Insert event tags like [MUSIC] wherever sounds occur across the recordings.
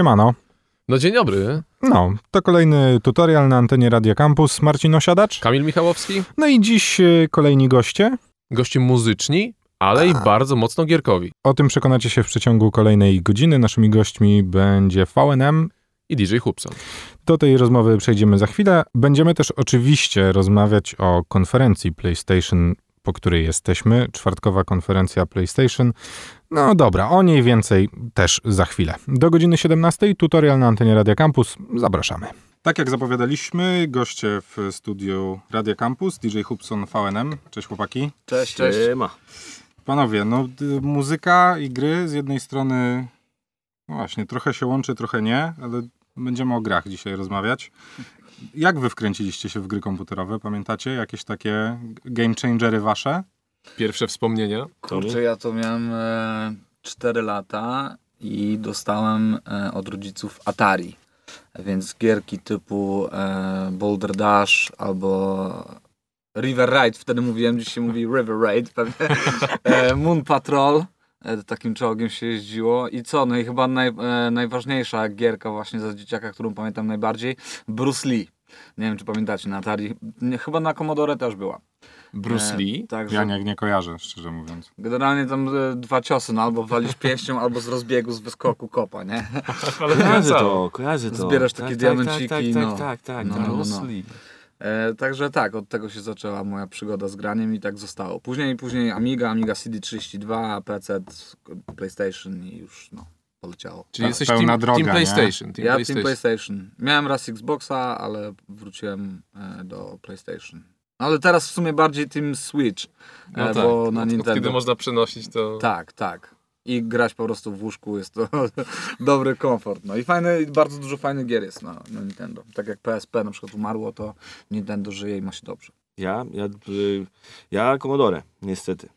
Siemano. No dzień dobry. No, to kolejny tutorial na antenie Radia Campus. Marcin Osiadacz. Kamil Michałowski. No i dziś e, kolejni goście. Goście muzyczni, ale i bardzo mocno gierkowi. O tym przekonacie się w przeciągu kolejnej godziny. Naszymi gośćmi będzie VNM. I DJ Hubson. Do tej rozmowy przejdziemy za chwilę. Będziemy też oczywiście rozmawiać o konferencji PlayStation, po której jesteśmy. Czwartkowa konferencja PlayStation. No dobra, o niej więcej też za chwilę. Do godziny 17 tutorial na antenie Radia Campus. Zapraszamy. Tak jak zapowiadaliśmy, goście w studiu Radia Campus, DJ Hubson VNM. Cześć chłopaki. Cześć, cześć. Siema. Panowie, no muzyka i gry z jednej strony, no właśnie, trochę się łączy, trochę nie, ale będziemy o grach dzisiaj rozmawiać. Jak wy wkręciliście się w gry komputerowe? Pamiętacie jakieś takie game changery wasze? Pierwsze wspomnienia. Kurczę, ja to miałem e, 4 lata i dostałem e, od rodziców Atari. Więc gierki typu e, Boulder Dash albo River Raid, wtedy mówiłem, dziś się mówi River Raid pewnie. [LAUGHS] E, Moon Patrol, takim czołgiem się jeździło. I co, no i chyba naj, e, najważniejsza gierka właśnie za dzieciaka, którą pamiętam najbardziej, Bruce Lee. Nie wiem, czy pamiętacie, na Atari. Nie, chyba na Commodore też była. Bruce E, Lee. Także Ja nie, nie kojarzę, szczerze mówiąc. Generalnie tam e, dwa ciosy, no albo walisz pięścią, albo z rozbiegu, z wyskoku kopa, nie? [LAUGHS] Ale Kojarzę to, kojarzę to. Zbierasz takie tak, diamenciki, Tak, tak, no. tak, tak, tak. No, tak. no, Bruce no. E, także tak, od tego się zaczęła moja przygoda z graniem i tak zostało. Później, później Amiga, Amiga CD32, PC, PlayStation i już no, poleciało. Czyli Ta jesteś pełna team, droga, team nie? PlayStation. Team ja PlayStation. Team PlayStation. Miałem raz Xboxa, ale wróciłem e, do PlayStation. Ale teraz w sumie bardziej Team Switch, e, No tak, bo na od Nintendo. Kiedy można przenosić to... Tak, tak. I grać po prostu w łóżku jest to [LAUGHS] dobry komfort. No i fajne, bardzo dużo fajnych gier jest na, na Nintendo. Tak jak PSP na przykład umarło, to Nintendo żyje i ma się dobrze. Ja, ja, y, ja Commodore, niestety.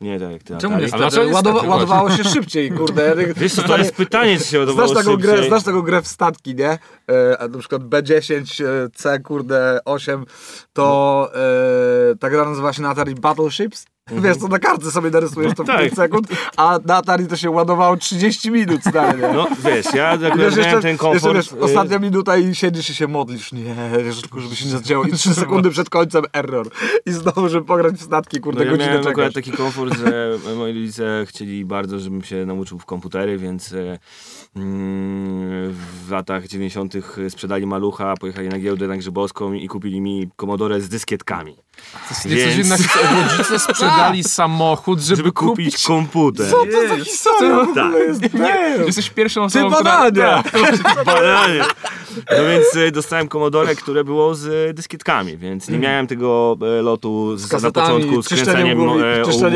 Nie tak jak ty. Czemu nie dlaczego Ładowa- Ładowało się szybciej, kurde. [LAUGHS] Wiesz co, to jest pytanie, czy się ładowało Znasz taką, szybciej. grę, znasz taką grę w statki, nie? E, a na przykład B10, e, C, kurde, 8, to e, ta gra nazywa się na Atari Battleships. Wiesz, co na kartce sobie narysujesz to w tak. 5 sekund, a na Atari to się ładowało 30 minut, stary, nie? No wiesz, ja akurat Wiesz, miałem ten komfort. Jeszcze, wiesz, ostatnia minuta i siedzisz i się modlisz. Nie, wiesz, tylko żeby się nie zadziało. I trzy sekundy przed końcem error. I znowu, żeby pograć w statki, kurde, No ja godzinę miałem czekasz. taki komfort, że [LAUGHS] moi rodzice chcieli bardzo, żebym się nauczył w komputery, więc e, mm, w latach 90. sprzedali malucha, pojechali na giełdę na Grzybowską i kupili mi Commodore z dyskietkami. To jest niecoś Więc- jednak rodzice sprzedali [LAUGHS] samochód, żeby, Żeby kupić komputer. Co to za historia w ogóle Tak. jest? Nie, Jesteś pierwszą ty osobą, która... badania! [LAUGHS] Bananie. No więc e, dostałem Commodore, które było z e, dyskietkami, więc nie miałem tego e, lotu z, na kasetami, początku z kręceniem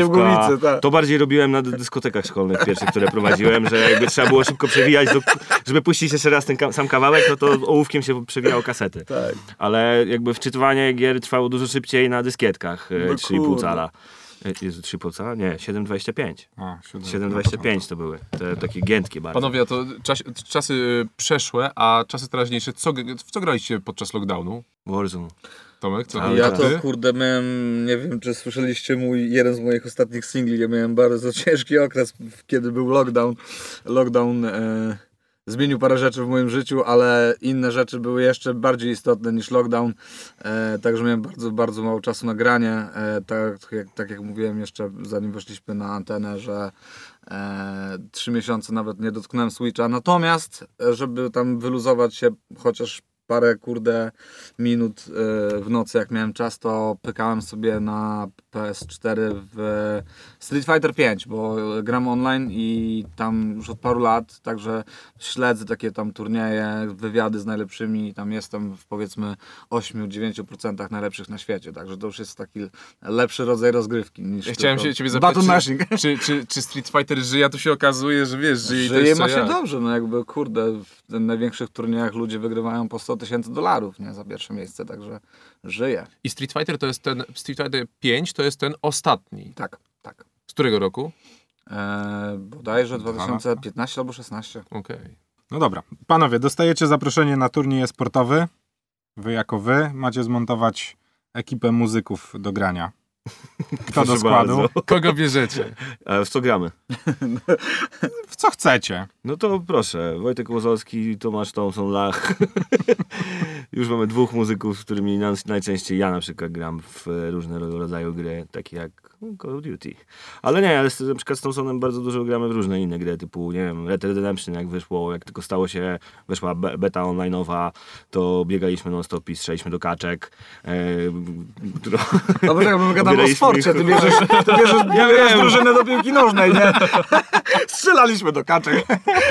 głowicy, tak. To bardziej robiłem na dy- dyskotekach szkolnych pierwszych, które prowadziłem, że jakby trzeba było szybko przewijać, do, żeby puścić jeszcze raz ten ka- sam kawałek, no to ołówkiem się przewijało kasety. Tak. Ale jakby wczytywanie gier trwało dużo szybciej na dyskietkach e, No 3,5 kurde. cala. E, Jezu, 3,5 cala? Nie, 7,25. A, siódem. 7,25 to były. Te takie giętkie bardzo. Panowie, a to czas, czasy y, przeszłe, a czasy teraźniejsze, co, w co graliście podczas lockdownu? Warzone. Tomek, co Ale Ja tak. to kurde miałem, nie wiem czy słyszeliście mój, jeden z moich ostatnich singli, ja miałem bardzo ciężki okres, kiedy był lockdown. Lockdown e, zmienił parę rzeczy w moim życiu, ale inne rzeczy były jeszcze bardziej istotne niż lockdown, e, także miałem bardzo, bardzo mało czasu na granie. E, tak, jak, tak jak mówiłem jeszcze zanim weszliśmy na antenę, że e, trzy miesiące nawet nie dotknąłem Switcha, natomiast e, żeby tam wyluzować się chociaż parę kurde minut e, w nocy, jak miałem czas, to pykałem sobie na PS4 w Street Fighter 5, bo gram online i tam już od paru lat, także śledzę takie tam turnieje, wywiady z najlepszymi, tam jestem w powiedzmy 8-9% najlepszych na świecie, także to już jest taki lepszy rodzaj rozgrywki niż Ja chciałem się ciebie zapytać, czy, czy, czy, czy Street Fighter żyje, a tu się okazuje, że wiesz, żyje i Żyje ma się ja. dobrze, no jakby kurde, w największych turniejach ludzie wygrywają po 100 tysięcy dolarów, nie, za pierwsze miejsce, także żyje. I Street Fighter to jest ten, Street Fighter 5 to jest ten ostatni. Tak, tak. Z którego roku? Eee, bodajże Dwa 2015 albo 16. Okej. No dobra. Panowie, dostajecie zaproszenie na turniej sportowy. Wy jako wy macie zmontować ekipę muzyków do grania. [LAUGHS] Kto do składu? bardzo. Kogo bierzecie? A w co gramy? [LAUGHS] W co chcecie? No to proszę, Wojtek Łozowski, Tomasz Thompson, Lach. [LAUGHS] Już mamy dwóch muzyków, z którymi na- najczęściej ja na przykład gram w różne rodzaju gry, takie jak Call of Duty. Ale nie, ale z, na przykład z Thompsonem bardzo dużo gramy w różne inne gry, typu, nie wiem, Red Dead Redemption jak wyszło, jak tylko stało się, weszła be beta online'owa, to biegaliśmy non-stop i strzeliśmy do kaczek. E, którą... No bo my gadamy o [LAUGHS] sporcie, ty bierzesz, ty bierzesz, bierzesz drużynę do piłki nożnej, nie? [LAUGHS] Strzelaliśmy do kaczek.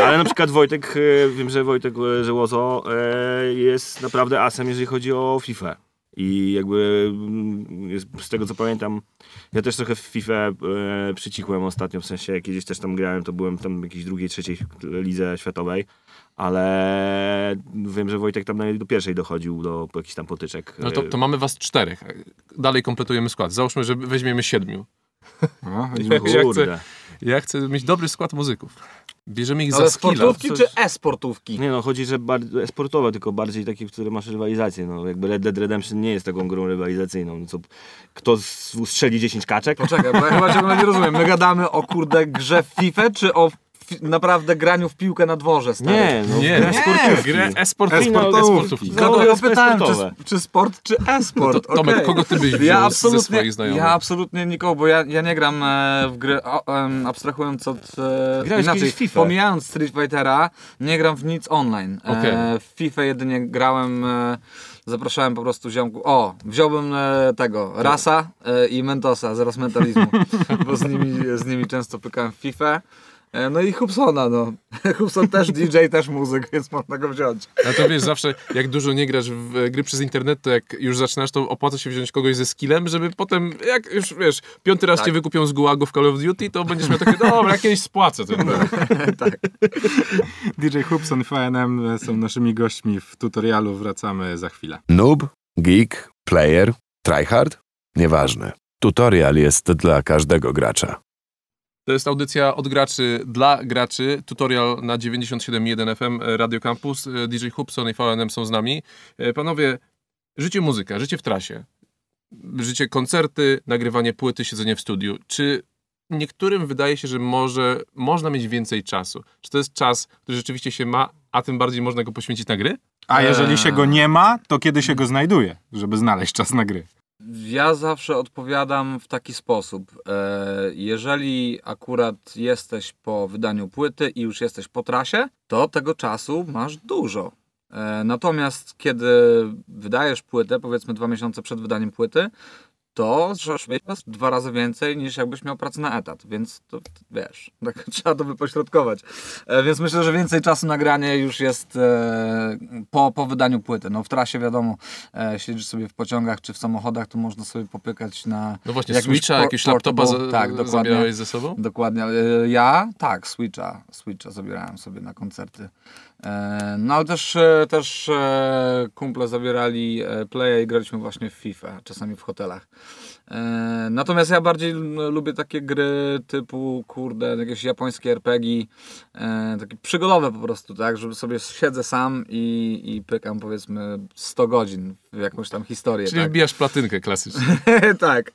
Ale na przykład Wojtek, e, wiem, że Wojtek e, Żełozo e, jest naprawdę asem, jeżeli chodzi o FIFA. I jakby mm, z tego co pamiętam, ja też trochę w FIFA e, przycichłem ostatnio, w sensie jak kiedyś też tam grałem, to byłem tam w jakiejś drugiej, trzeciej lidze światowej, ale wiem, że Wojtek tam do pierwszej dochodził do jakichś tam potyczek. No to, to mamy was czterech. Dalej kompletujemy skład. Załóżmy, że weźmiemy siedmiu. No, Ja, ja, chcę, Kurde. Ja chcę mieć dobry skład muzyków. Bierzemy ich Ale za skilla. sportówki coś- czy e-sportówki? Nie no, chodzi, że bar- sportowe, tylko bardziej takie, w które masz rywalizację. No, jakby Red Dead Redemption nie jest taką grą rywalizacyjną. No, co, kto z- strzeli 10 kaczek? Poczekaj, bo ja chyba ciągle nie rozumiem. My gadamy o kurde grze w FIFA, czy o naprawdę graniu w piłkę na dworze, stary? Nie, no, Nie, nie, sportówki. grę. E-sportowówki. e-sportówki. No, Dlatego jest pytałem, czy, czy sport, czy e-sport. No to, Tomek, Okej. kogo ty byś Ja ze absolutnie, swoich znajomych? ja absolutnie nikogo, bo ja, ja nie gram e, w gry, o, em, abstrahując od... E, Grałeś inaczej, kiedyś w FIFA. pomijając Street Fightera, nie gram w nic online. E, Okej. w FIFA jedynie grałem, e, zapraszałem po prostu ziomku, o, wziąłbym e, tego, Rasa e, i Mentosa, zaraz mentalizmu, bo z nimi, z nimi często pykałem w FIFA. E, No i Hubsona, no. [LAUGHS] Hubson też DJ, [LAUGHS] też muzyk, więc można go wziąć. A to wiesz, zawsze jak dużo nie grasz w e, gry przez internet, to jak już zaczynasz, to opłaca się wziąć kogoś ze skillem, żeby potem, jak już wiesz, piąty raz Tak. cię wykupią z gułagu w Call of Duty, to będziesz miał takie, dobra, kiedyś spłacę ten [LAUGHS] tak. DJ Hubson i FNM są naszymi gośćmi w tutorialu. Wracamy za chwilę. Noob, geek, player, tryhard? Nieważne. Tutorial jest dla każdego gracza. To jest audycja od graczy dla graczy, tutorial na 97.1 FM e, Radio Campus. E, DJ Hubson i VNM są z nami. E, Panowie, życie muzyka, życie w trasie, życie koncerty, nagrywanie płyty, siedzenie w studiu. Czy niektórym wydaje się, że może można mieć więcej czasu? Czy to jest czas, który rzeczywiście się ma, a tym bardziej można go poświęcić na gry? A jeżeli się go nie ma, to kiedy się go znajduje, żeby znaleźć czas na gry? Ja zawsze odpowiadam w taki sposób. E, Jeżeli akurat jesteś po wydaniu płyty i już jesteś po trasie, to tego czasu masz dużo. E, Natomiast kiedy wydajesz płytę, powiedzmy dwa miesiące przed wydaniem płyty, to możesz mieć dwa razy więcej niż jakbyś miał pracę na etat, więc to wiesz, [LAUGHS] tak trzeba to wypośrodkować. E, Więc myślę, że więcej czasu na granie już jest e, po, po wydaniu płyty. No w trasie wiadomo, e, siedzisz sobie w pociągach czy w samochodach, to można sobie popykać na No właśnie, Switcha, por- jakiegoś laptopa za, tak, dokładnie. zabierałeś ze sobą? Dokładnie. Ja tak, Switcha, Switcha zabierałem sobie na koncerty. E, No ale też, e, też e, kumple zabierali e, playa i graliśmy właśnie w FIFA, czasami w hotelach. Natomiast ja bardziej lubię takie gry typu, kurde, jakieś japońskie RPG, takie przygodowe po prostu, tak, żeby sobie siedzę sam i, i pykam powiedzmy 100 godzin w jakąś tam historię. Czyli tak. wbijasz platynkę klasycznie. [LAUGHS] tak.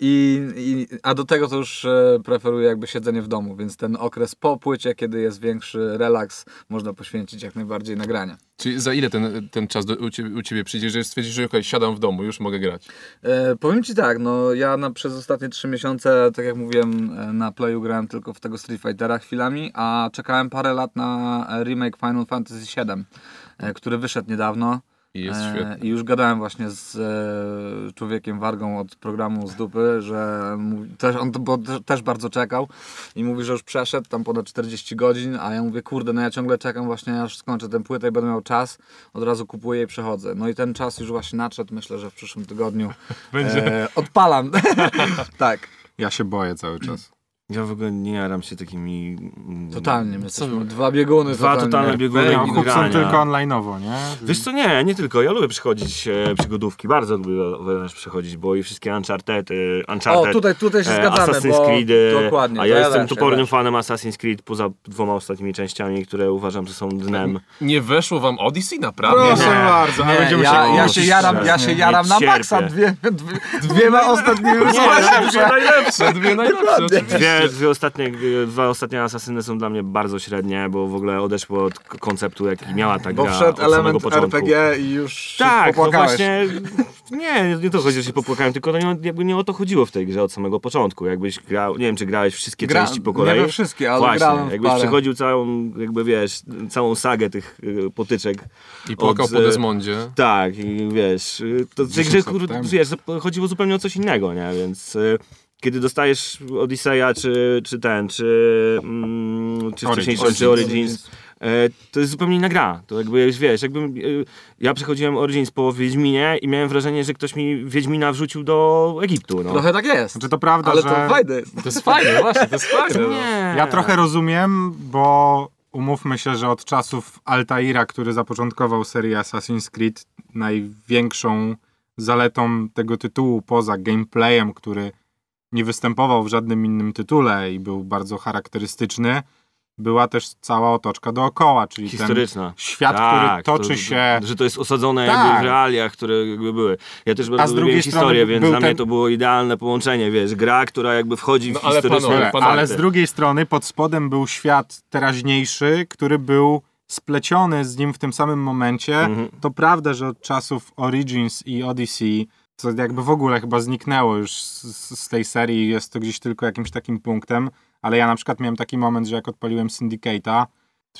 I, i, a do tego to już e, preferuję jakby siedzenie w domu, więc ten okres po płycie, kiedy jest większy relaks, można poświęcić jak najbardziej nagrania. Czyli za ile ten, ten czas do, u, ciebie, u ciebie przyjdzie, że stwierdzisz, że okej, siadam w domu, już mogę grać? E, powiem Ci tak, no ja na, przez ostatnie trzy miesiące, tak jak mówiłem, e, na Playu grałem tylko w tego Street Fightera chwilami, a czekałem parę lat na e, remake Final Fantasy VII, który wyszedł niedawno. I jest E, świetny. I już gadałem właśnie z e, człowiekiem Wargą od programu z dupy, że też, on bo też- też bardzo czekał i mówi, że już przeszedł tam ponad 40 godzin, a ja mówię, kurde, no ja ciągle czekam właśnie aż skończę tę płytę i będę miał czas, od razu kupuję i przechodzę. No i ten czas już właśnie nadszedł, myślę, że w przyszłym tygodniu [LAUGHS] Będzie. e, odpalam. [LAUGHS] tak. Ja się boję cały czas. Ja w ogóle nie jaram się takimi... mm, Totalnie, my jesteśmy dwa bieguny. Dwa totalne bieguny i grania. tylko online'owo, nie? Wiesz co, nie, nie tylko. Ja lubię przychodzić e, przygodówki, bardzo lubię wręcz przechodzić, bo i wszystkie Uncharted, e, Uncharted O, tutaj, tutaj się e, zgadzamy, Assassin's bo Creed, e, dokładnie. a to ja jestem topornym fanem Assassin's Creed poza dwoma ostatnimi częściami, które uważam, że są dnem. Nie weszło wam Odyssey, naprawdę? Proszę Nie. bardzo, Nie, będziemy ja, się... ja się jaram, ja się jaram na maksa dwie, dwie, dwiema [LAUGHS] ostatnimi Dwie najlepsze, dwie najlepsze. oczywiście. Dwie, dwie ostatnie, dwa ostatnie Asasyny są dla mnie bardzo średnie, bo w ogóle odeszło od konceptu, jaki miała ta Bo gra wszedł od samego element początku. RPG i już się Tak, no popłakałeś. właśnie. Nie, nie to chodzi, że się popłakałem, tylko to nie, jakby nie o to chodziło w tej grze od samego początku. Jakbyś grał, nie wiem, czy grałeś wszystkie Gra- części po kolei. Nie we wszystkie, ale Właśnie, grałem w jakbyś parę. przechodził całą, jakby wiesz, całą sagę tych y, potyczek. I płakał Od, po e, Desmondzie. Tak, i wiesz, y, to tej 10 grze wiesz, chodziło zupełnie o coś innego, nie? Więc y, kiedy dostajesz Odyseja, czy, czy ten, czy, mm, czy Origins. wcześniejszy, czy Origins, e, to jest zupełnie inna gra. To jakby, wiesz, jakbym, y, ja przechodziłem Origins po Wiedźminie i miałem wrażenie, że ktoś mi Wiedźmina wrzucił do Egiptu, no. Trochę tak jest. Znaczy to prawda, Ale że... to fajne. To jest fajne, [LAUGHS] właśnie, to jest fajne. no. Nie. Ja trochę rozumiem, bo umówmy się, że od czasów Altaira, który zapoczątkował serię Assassin's Creed, największą zaletą tego tytułu poza gameplayem, który nie występował w żadnym innym tytule i był bardzo charakterystyczny, była też cała otoczka dookoła, czyli ten Historyczna. świat, Tak, który toczy to, się... Że to jest osadzone Tak. jakby w realiach, które jakby były. Ja też bardzo drugiej lubiłem historię, więc dla mnie ten- to było idealne połączenie, wiesz, gra, która jakby wchodzi No, w ale historyczne panowie, Ale, panowie. ale z drugiej strony pod spodem był świat teraźniejszy, który był spleciony z nim w tym samym momencie. Mhm. To prawda, że od czasów Origins i Odyssey to jakby w ogóle chyba zniknęło już z, z tej serii, jest to gdzieś tylko jakimś takim punktem, ale ja na przykład miałem taki moment, że jak odpaliłem Syndicate'a,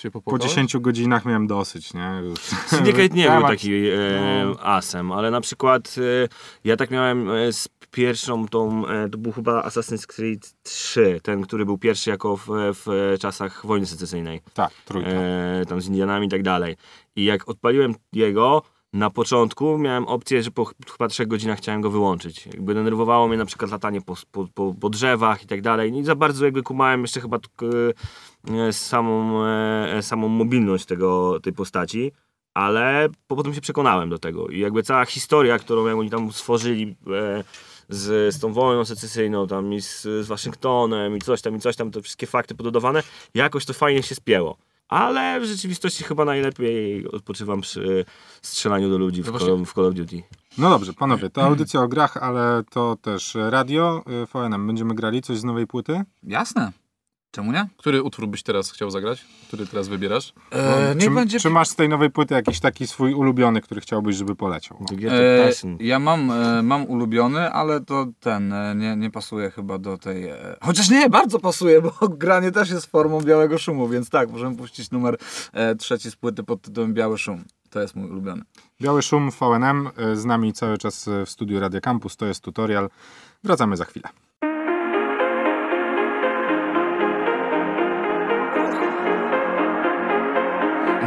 po popłakałeś? 10 godzinach miałem dosyć, nie? Już. [LAUGHS] Syndicate nie był taki e, no. asem, ale na przykład e, ja tak miałem e, z pierwszą tą, e, to był chyba Assassin's Creed 3, ten, który był pierwszy jako w, w czasach wojny secesyjnej. Tak, trójka. e, tam z Indianami i tak dalej. I jak odpaliłem jego, na początku miałem opcję, że po ch- chyba trzech godzinach chciałem go wyłączyć. Jakby denerwowało mnie na przykład latanie po, po, po, drzewach i tak dalej. Nie za bardzo jakby kumałem jeszcze chyba e, samą, e, samą mobilność tego, tej postaci. Ale po- potem się przekonałem do tego. I jakby cała historia, którą oni tam stworzyli e, z, z tą wojną secesyjną tam i z, z Waszyngtonem i coś tam i coś tam, te wszystkie fakty pododawane, jakoś to fajnie się spięło. Ale w rzeczywistości chyba najlepiej odpoczywam przy strzelaniu do ludzi w, No Call, w Call of Duty. No dobrze, panowie, to audycja o grach, ale to też radio, y, VNM. Będziemy grali coś z nowej płyty? Jasne. Czemu nie? Który utwór byś teraz chciał zagrać? Który teraz wybierasz? E, czy, będzie... czy masz z tej nowej płyty jakiś taki swój ulubiony, który chciałbyś, żeby poleciał? E, Passion. ja mam, e, mam ulubiony, ale to ten e, nie, nie pasuje chyba do tej. E, chociaż nie, bardzo pasuje, bo [LAUGHS] granie też jest formą białego szumu, więc tak, możemy puścić numer e, trzeci z płyty pod tytułem Biały Szum. To jest mój ulubiony. Biały Szum, VNM, y, z nami cały czas w studiu Radio Campus, to jest tutorial. Wracamy za chwilę.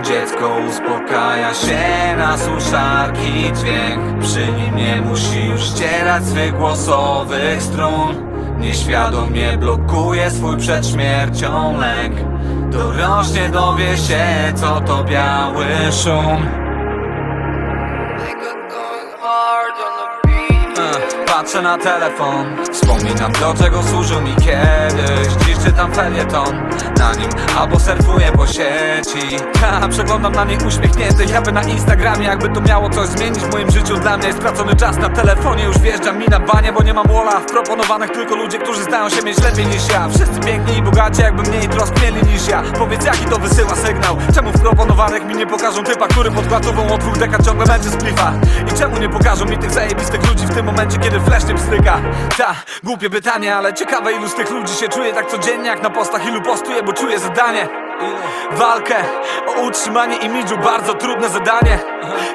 Dziecko uspokaja się na suszarki dźwięk. Przy nim nie musi już ścierać swych głosowych strun. Nieświadomie blokuje swój przed śmiercią lęk. Dorośnie dowie się co to biały szum Patrzę na telefon. Wspominam do czego służył mi kiedyś. Dziś czytam felieton na nim Albo surfuję po sieci. Ha, Przeglądam na niej uśmiechniętych Aby na Instagramie jakby to miało coś zmienić W moim życiu. Dla mnie jest stracony czas na telefonie. Już wjeżdżam mi na banie, bo nie mam wola. W proponowanych tylko ludzie, którzy zdają się mieć lepiej niż ja. Wszyscy piękni i bogaci, jakby mniej trosk mieli niż ja. Powiedz jaki to wysyła sygnał? Czemu w proponowanych mi nie pokażą typa Który pod gotową od dwóch dekad ciągle męczy splifa I czemu nie pokażą mi tych zajebistych ludzi W tym momencie, kiedy flash nie pstryka Ta, głupie pytanie, ale ciekawe ilu z tych ludzi się czuje tak codziennie Jak na postach ilu postuję, bo czuję zadanie. Walkę o utrzymanie imidżu, bardzo trudne zadanie.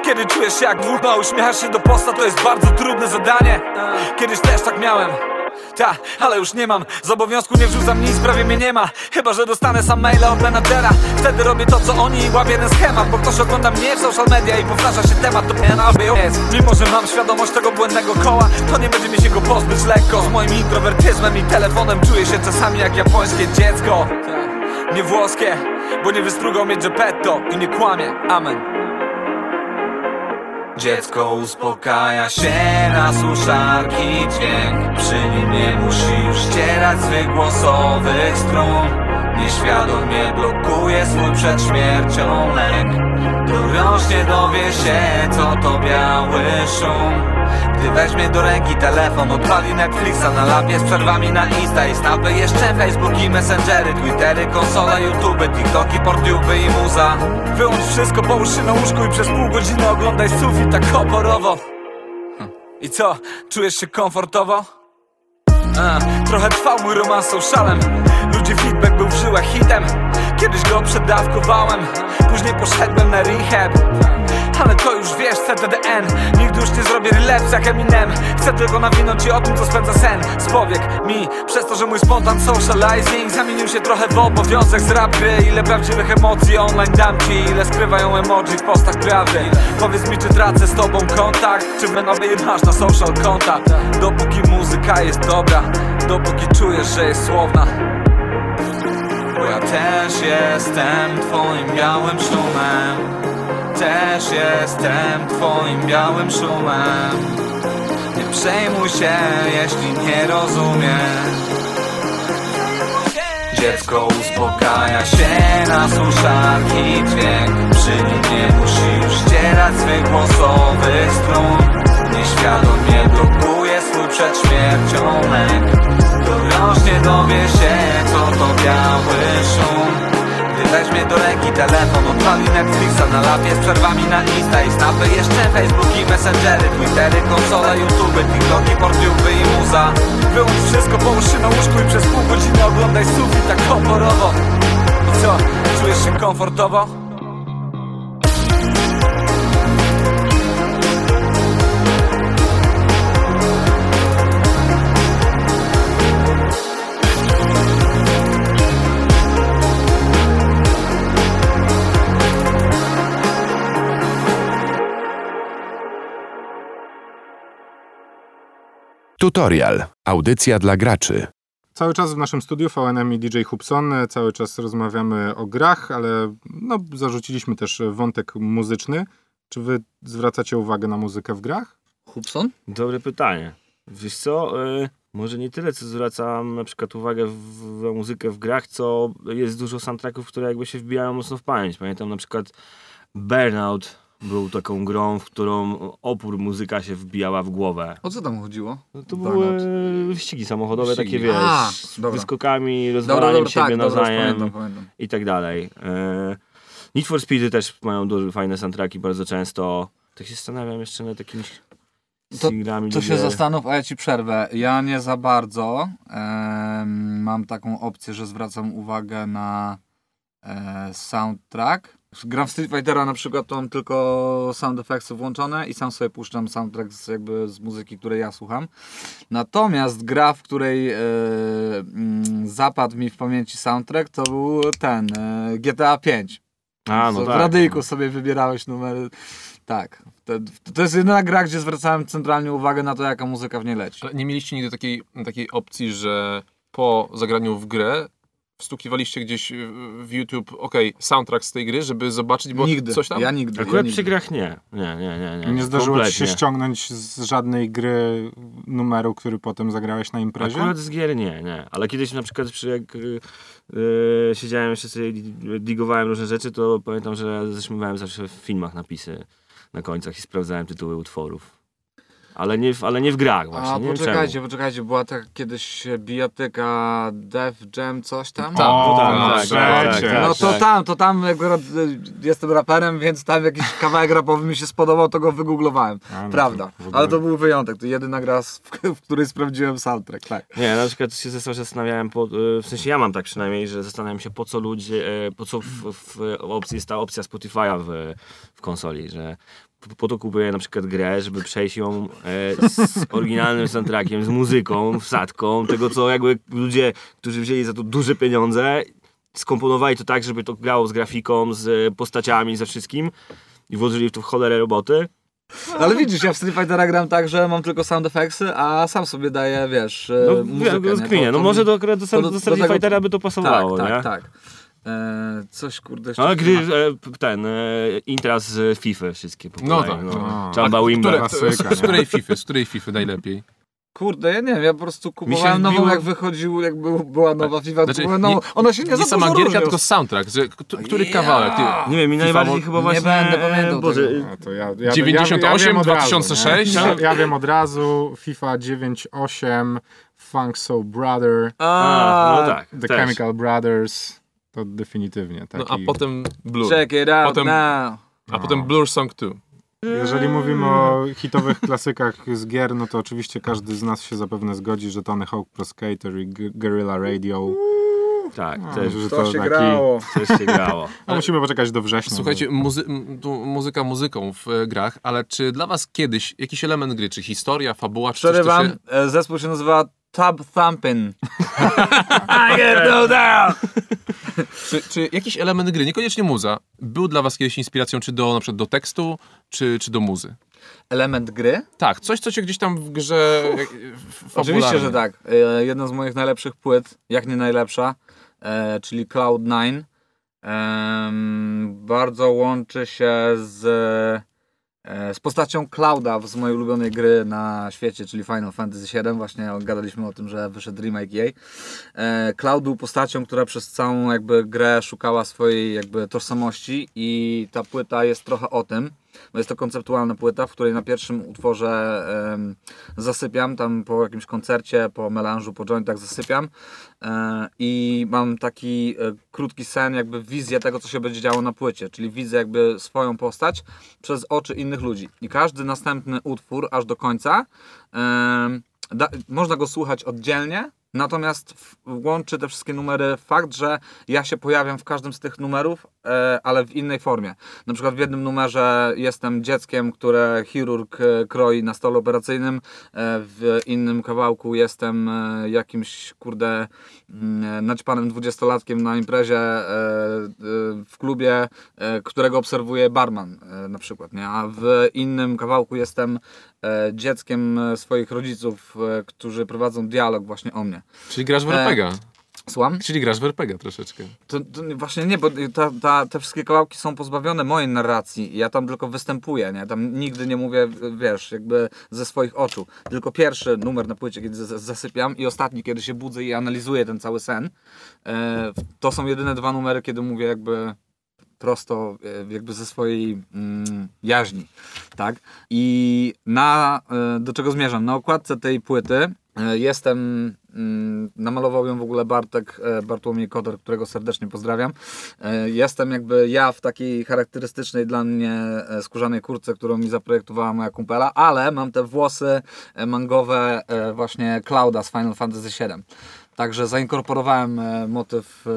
Kiedy czujesz się jak dwóch, uśmiechasz się do posta, to jest bardzo trudne zadanie. Kiedyś też tak miałem Ta, ale już nie mam. Z obowiązku nie wrzucam nic, prawie mnie nie ma. Chyba, że dostanę sam maila od menadżera. Wtedy robię to, co oni i łapię schemat Bo ktoś ogląda mnie w social media i powtarza się temat To PNAB jest. Mimo, że mam świadomość tego błędnego koła To nie będzie mi się go pozbyć lekko. Z moim introwertyzmem i telefonem Czuję się czasami jak japońskie dziecko. Nie włoskie, bo nie wystrugał mnie Geppetto I nie kłamie, amen Dziecko uspokaja się na suszarki dźwięk. Przy nim nie musi już ścierać swych głosowych strun Nieświadomie blokuje swój przed śmiercią lęk. Dorośnie dowie się co to biały szum Gdy weźmie do ręki telefon Odpali Netflixa na lapie z przerwami na Insta i Snapy Jeszcze Facebook i Messengery, Twittery, konsola, YouTube, TikToki, portube i muza. Wyłącz wszystko, połóż się na łóżku i przez pół godziny oglądaj sufit tak oporowo. Hm. I co, czujesz się komfortowo? Trochę trwał mój romans z socialem Ludzie feedback był w żyłach hitem. Kiedyś go przedawkowałem Później poszedłem na rehab. Ale to już wiesz, CTDN Nigdy już nie zrobię relapse jak Eminem. Chcę tylko nawinąć ci o tym, co spędza sen. Z powiek mi, przez to, że mój spontan socializing Zamienił się trochę w obowiązek z rap gry Ile prawdziwych emocji online dam ci? Ile skrywają emoji w postach prawdy? Powiedz mi, czy tracę z tobą kontakt? Czy menowy masz na social konta Dopóki muzyka jest dobra Dopóki czujesz, że jest słowna ja też jestem twoim białym szumem. Też jestem twoim białym szumem. Nie przejmuj się, jeśli nie rozumiesz. Dziecko uspokaja się na suszarki dźwięk Przy nim nie musi już ścierać swych głosowych strun. Nieświadomie blokuje swój przed śmiercią lęk Dorośnie dowie się co to biały szum. Gdy weźmie do ręki telefon Odpali Netflixa na lapie z przerwami na Insta i Snapy. Jeszcze Facebook i Messengery, Twittery, konsole, YouTube TikToki, portube i muza. Wyłącz wszystko, połóż się na łóżku i przez pół godziny oglądaj sufit tak oporowo. I co, czujesz się komfortowo? Tutorial. Audycja dla graczy. Cały czas w naszym studiu VNM i DJ Hubson, e, cały czas rozmawiamy o grach, ale no, zarzuciliśmy też wątek muzyczny. Czy wy zwracacie uwagę na muzykę w grach? Hubson? Dobre pytanie. Wiesz co, y, może nie tyle, co zwracam na przykład uwagę w, w muzykę w grach, co jest dużo soundtracków, które jakby się wbijają mocno w pamięć. Pamiętam na przykład Burnout był taką grą, w którą opór muzyka się wbijała w głowę. O co tam chodziło? No to Burnout. były wyścigi samochodowe, Wyścigi. takie wiesz, A, z dobra. wyskokami, rozwalaniem dobra, siebie tak, nawzajem i tak dalej. E, Need for Speedy też mają duże, fajne soundtracki bardzo często. Tak się zastanawiam jeszcze nad jakimiś To- singlami. To się gier. zastanów, a ja ci przerwę. Ja nie za bardzo em, mam taką opcję, że zwracam uwagę na e, soundtrack. Gram w Street Fightera na przykład, to mam tylko sound effectsy włączone i sam sobie puszczam soundtrack z, jakby z muzyki, której ja słucham. Natomiast gra, w której e, mm, zapadł mi w pamięci soundtrack, to był ten e, GTA 5. A, no w tak. radyjku sobie wybierałeś numer. Tak. To, to jest jedyna gra, gdzie zwracałem centralnie uwagę na to, jaka muzyka w niej leci. Ale nie mieliście nigdy takiej, takiej opcji, że po zagraniu w grę wstukiwaliście gdzieś w YouTube, okej, soundtrack z tej gry, żeby zobaczyć, bo nigdy. coś tam? Ja nigdy. Akurat ja przy nigdy. grach nie. Nie, nie, nie. Nie, Nie zdarzyło ci się ściągnąć z żadnej gry numeru, który potem zagrałeś na imprezie? Akurat z gier nie, nie. Ale kiedyś na przykład przy jak y, y, siedziałem jeszcze sobie, digowałem różne rzeczy, to pamiętam, że zaśmiewałem zawsze w filmach napisy na końcach i sprawdzałem tytuły utworów. Ale nie w, ale nie w grach właśnie. A nie poczekajcie, czemu. poczekajcie, była tak kiedyś bijatyka Def Jam coś tam? Tak, O, no tak, no tak, tak, tak, No to tak. tam, to tam akurat y, jestem raperem, więc tam jakiś kawałek rapowy mi się spodobał, to go wygooglowałem. A, no to Prawda. w ogóle- Ale to był wyjątek, to jedyna gra, z- w której sprawdziłem soundtrack, tak. Nie, na przykład się zas- zastanawiałem, po, y, w sensie ja mam tak przynajmniej, że zastanawiam się po co ludzie, e, po co w, w opcji jest ta opcja Spotify'a w, w konsoli, że po to kupuję na przykład grę, żeby przejść ją e, z oryginalnym soundtrackiem, z muzyką, wsadką, tego co jakby ludzie, którzy wzięli za to duże pieniądze, skomponowali to tak, żeby to grało z grafiką, z postaciami, ze wszystkim i włożyli w to w cholerę roboty. Ale widzisz, ja w Street Fightera gram tak, że mam tylko sound effectsy, a sam sobie daję, wiesz, e, No, muzykę. muzykę, nie? To- no może do, do, do, do- Street Fightera by to pasowało, tak, nie? tak, tak. E, coś kurde jeszcze... No, gry, e, ten, e, intra z FIFA wszystkie po No tak. A. Jamba A Wimber. które, Klasyka, z, z nie? której FIFA, z której FIFA najlepiej? Kurde, ja nie wiem, ja po prostu kupowałem wbiło- nową jak wychodził, jak był, była nowa FIFA, Znaczy, kupowałem nową. nie- Ona się nie, Nie za sama gierka, tylko soundtrack. Że, który Ja. kawałek? Ty, Nie wiem, mi FIFA najbardziej mo- chyba nie właśnie... będę pamiętał Boże, to ja, ja, 98, ja, ja wiem od razu, 2006? nie? Ja, ja wiem od razu, FIFA 98, Funk Soul Brother, A, no tak, The też. Chemical Brothers, to definitywnie taki. no a potem Blur. Check it out Potem- now. A potem Blur Song 2. Jeżeli mówimy o hitowych klasykach z gier, no to oczywiście każdy z nas się zapewne zgodzi, że Tony Hawk Pro Skater i G- Guerrilla Radio, Tak, no, też, że To się taki, grało. też się grało. [LAUGHS] No, musimy poczekać do września. Słuchajcie, muzy muzyka muzyką w e, grach, ale czy dla was kiedyś jakiś element gry, czy historia, fabuła, czy coś, Przerywam, się... e, zespół się nazywa Tub Thumpin'. [LAUGHS] I get no down! Czy, czy jakiś element gry, niekoniecznie muza, był dla was kiedyś inspiracją, czy do, na przykład do tekstu, czy, czy do muzy? Element gry? Tak, coś, co cię gdzieś tam w grze e, f- Oczywiście, że tak. E, Jedna z moich najlepszych płyt, jak nie najlepsza, e, czyli Cloud9. em, bardzo łączy się z, z postacią Clouda z mojej ulubionej gry na świecie, czyli Final Fantasy VII. Właśnie gadaliśmy o tym, że wyszedł remake jej. E, Cloud był postacią, która przez całą jakby grę szukała swojej jakby tożsamości i ta płyta jest trochę o tym. Bo jest to konceptualna płyta, w której na pierwszym utworze zasypiam, tam po jakimś koncercie, po melanżu, po jointach zasypiam e, i mam taki e, krótki sen, jakby wizję tego, co się będzie działo na płycie, czyli widzę jakby swoją postać przez oczy innych ludzi. I każdy następny utwór, aż do końca, da, można go słuchać oddzielnie, natomiast łączy te wszystkie numery fakt, że ja się pojawiam w każdym z tych numerów, e, ale w innej formie. Na przykład w jednym numerze jestem dzieckiem, które chirurg e, kroi na stole operacyjnym, e, w innym kawałku jestem jakimś, kurde, mm, naćpanym dwudziestolatkiem na imprezie w klubie, którego obserwuje barman na przykład, nie? A w innym kawałku jestem dzieckiem e, swoich rodziców, e, którzy prowadzą dialog właśnie o mnie. Czyli grasz w E, RPG. Słucham? Czyli grasz w RPG troszeczkę. To, to nie- właśnie nie, bo ta, ta, te wszystkie kawałki są pozbawione mojej narracji. Ja tam tylko występuję, nie? Tam nigdy nie mówię, wiesz, jakby ze swoich oczu. Tylko pierwszy numer na płycie, kiedy zasypiam i ostatni, kiedy się budzę i analizuję ten cały sen. E, to są jedyne dwa numery, kiedy mówię jakby prosto e, jakby ze swojej mm, jaźni, tak? I na, e, do czego zmierzam? Na okładce tej płyty e, jestem, mm, namalował ją w ogóle Bartek, Bartłomiej Kotor, którego serdecznie pozdrawiam. Jestem jakby ja w takiej charakterystycznej dla mnie skórzanej kurtce, którą mi zaprojektowała moja kumpela, ale mam te włosy mangowe właśnie Clouda z Final Fantasy VII. Także zainkorporowałem e, motyw e,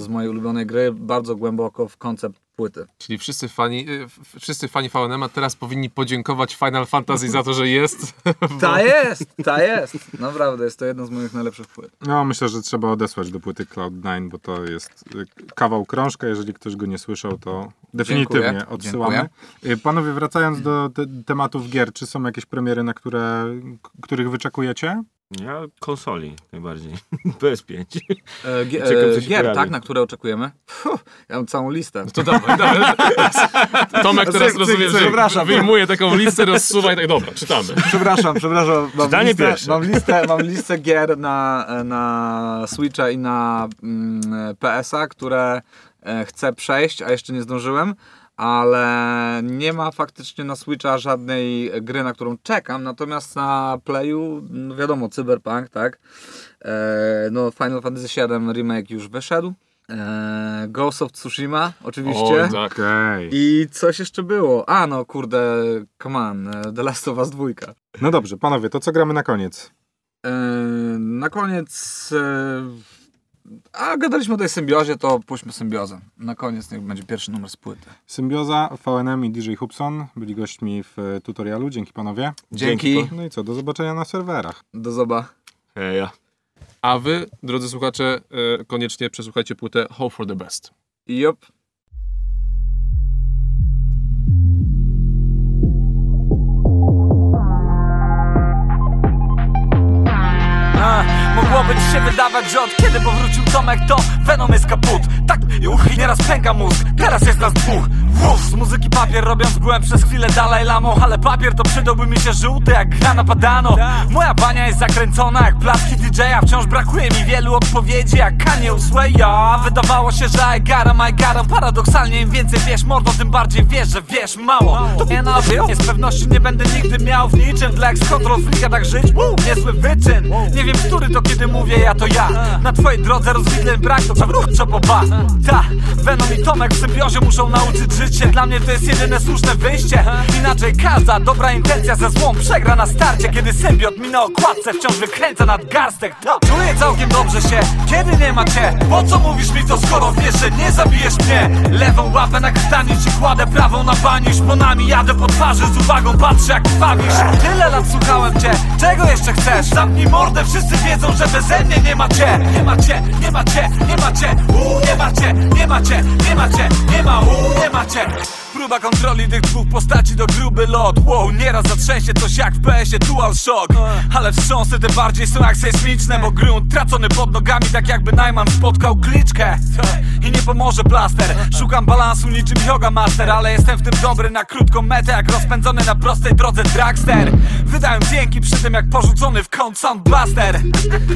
z mojej ulubionej gry bardzo głęboko w koncept płyty. Czyli wszyscy fani, f- wszyscy fani VNM teraz powinni podziękować Final Fantasy za to, że jest. [LAUGHS] Ta jest, ta jest. Naprawdę, jest to jedna z moich najlepszych płyt. No, myślę, że trzeba odesłać do płyty Cloud9, bo to jest kawał krążka. Jeżeli ktoś go nie słyszał, to definitywnie Dziękuję, odsyłamy. Y, Panowie, wracając do te tematów gier, czy są jakieś premiery, na które, których wyczekujecie? Ja konsoli najbardziej. [LAUGHS] PS5. E, gi- [LAUGHS] Czekam, co e, się gier, pojawi. tak, na które oczekujemy? Puh, ja mam całą listę. To dawaj, dawaj. [LAUGHS] Tomek teraz Cyk, cyk, rozumiem, cyk. że Przepraszam. wyjmuje taką listę, rozsuwa i tak, dobra, czytamy. Przepraszam, przepraszam. Mam Czytanie listę, pierwsze. mam, listę, mam listę gier na, na Switcha i na mm, PS-a, które e, chcę przejść, a jeszcze nie zdążyłem. Ale nie ma faktycznie na Switcha żadnej gry, na którą czekam. Natomiast na Playu, no wiadomo, Cyberpunk, tak? E, no, Final Fantasy VII Remake już wyszedł. E, Ghost of Tsushima, oczywiście. Oj, tak. Okej. I coś jeszcze było. A, no kurde, come on, e, The Last of Us 2. No dobrze, panowie, to co gramy na koniec? Na koniec A gadaliśmy o tej symbiozie, to puśćmy symbiozę. Na koniec niech będzie pierwszy numer z płyty. Symbioza, VNM i DJ Hubson byli gośćmi w e, tutorialu. Dzięki panowie. Dzięki. No i co, do zobaczenia na serwerach. Do zoba. Heja. A wy, drodzy słuchacze, e, koniecznie przesłuchajcie płytę Hope for the Best. Jop. Się wydawać, że od kiedy powrócił Tomek to Venom jest kaput. Tak, i uch, nieraz pęka mózg. Teraz jest nas dwóch Z muzyki papier robiąc byłem przez chwilę dalej lamą Ale papier to przydałby mi się żółty jak gra napadano Moja bania jest zakręcona jak placki DJ-a Wciąż brakuje mi wielu odpowiedzi jak Kanye Uswaya Wydawało się, że I got 'em, I got 'em Paradoksalnie im więcej wiesz mordo, tym bardziej wiesz, że wiesz mało. To nie na z pewnością nie będę nigdy miał w niczym Dla X-Control Freaka tak żyć? Niezły wyczyn. Nie wiem, który to kiedy mówię ja to ja. Na twojej drodze rozwidleń brak to przewrót co po ba. Ta, Venom i Tomek w symbiozie muszą nauczyć życie. Dla mnie to jest jedyne słuszne wyjście. Inaczej każda dobra intencja ze złą przegra na starcie. Kiedy symbiot mi na okładce wciąż wykręca nadgarstek Ta, Czuję całkiem dobrze się, kiedy nie ma cię. Po co mówisz mi to skoro wiesz, że nie zabijesz mnie? Lewą łapę na krtani ci kładę, prawą na bani Szponami jadę po twarzy, z uwagą patrzę jak krwawisz. Tyle lat słuchałem cię, czego jeszcze chcesz? Zamknij mordę, wszyscy wiedzą, że beze mnie nie ma cię. Nie ma cię, nie ma cię, nie ma cię. Uuu, nie ma cię, nie ma cię, nie ma cię Nie ma, uuu, nie ma cię Próba kontroli tych dwóch postaci to gruby lot Wow, nieraz zatrzęsie coś jak w PS-ie Dual Shock Ale wstrząsy te bardziej są jak sejsmiczne Bo grunt tracony pod nogami tak jakby Najman spotkał kliczkę I nie pomoże plaster Szukam balansu niczym yoga master Ale jestem w tym dobry na krótką metę Jak rozpędzony na prostej drodze dragster Wydałem dźwięki przy tym jak porzucony w kąt soundblaster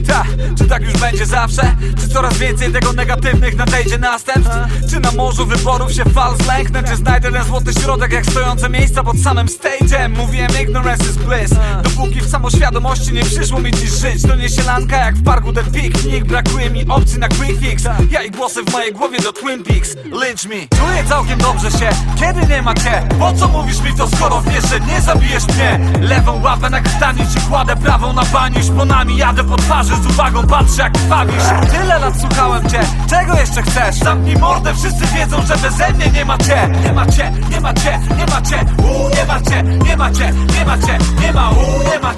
Ta, czy tak już będzie zawsze? Czy coraz więcej tego negatywnych nadejdzie następstw? Czy na morzu wyborów się fal zlęknę? Czy znajdę ten złoty środek jak stojące miejsca pod samym stage'em? Mówiłem ignorance is bliss. Dopóki w samoświadomości nie przyszło mi dziś żyć To nie sielanka jak w parku The Picnic. Brakuje mi opcji na quick fix. Ja i głosy w mojej głowie do Twin Peaks. Lynch me. Czuję całkiem dobrze się, kiedy nie ma cię. Po co mówisz mi to skoro wiesz, że nie zabijesz mnie? Lewą łapę na krtani ci kładę, prawą na bani Szponami jadę po twarzy, z uwagą patrzę jak krwawisz. Tyle lat słuchałem cię, czego jeszcze chcesz? Zamknij mordę, wszyscy wiedzą, że beze mnie nie ma cię. Nie ma cię, nie ma cię, nie ma cię Uuu, nie ma cię, nie ma cię, nie ma cię Nie ma, uuu, nie ma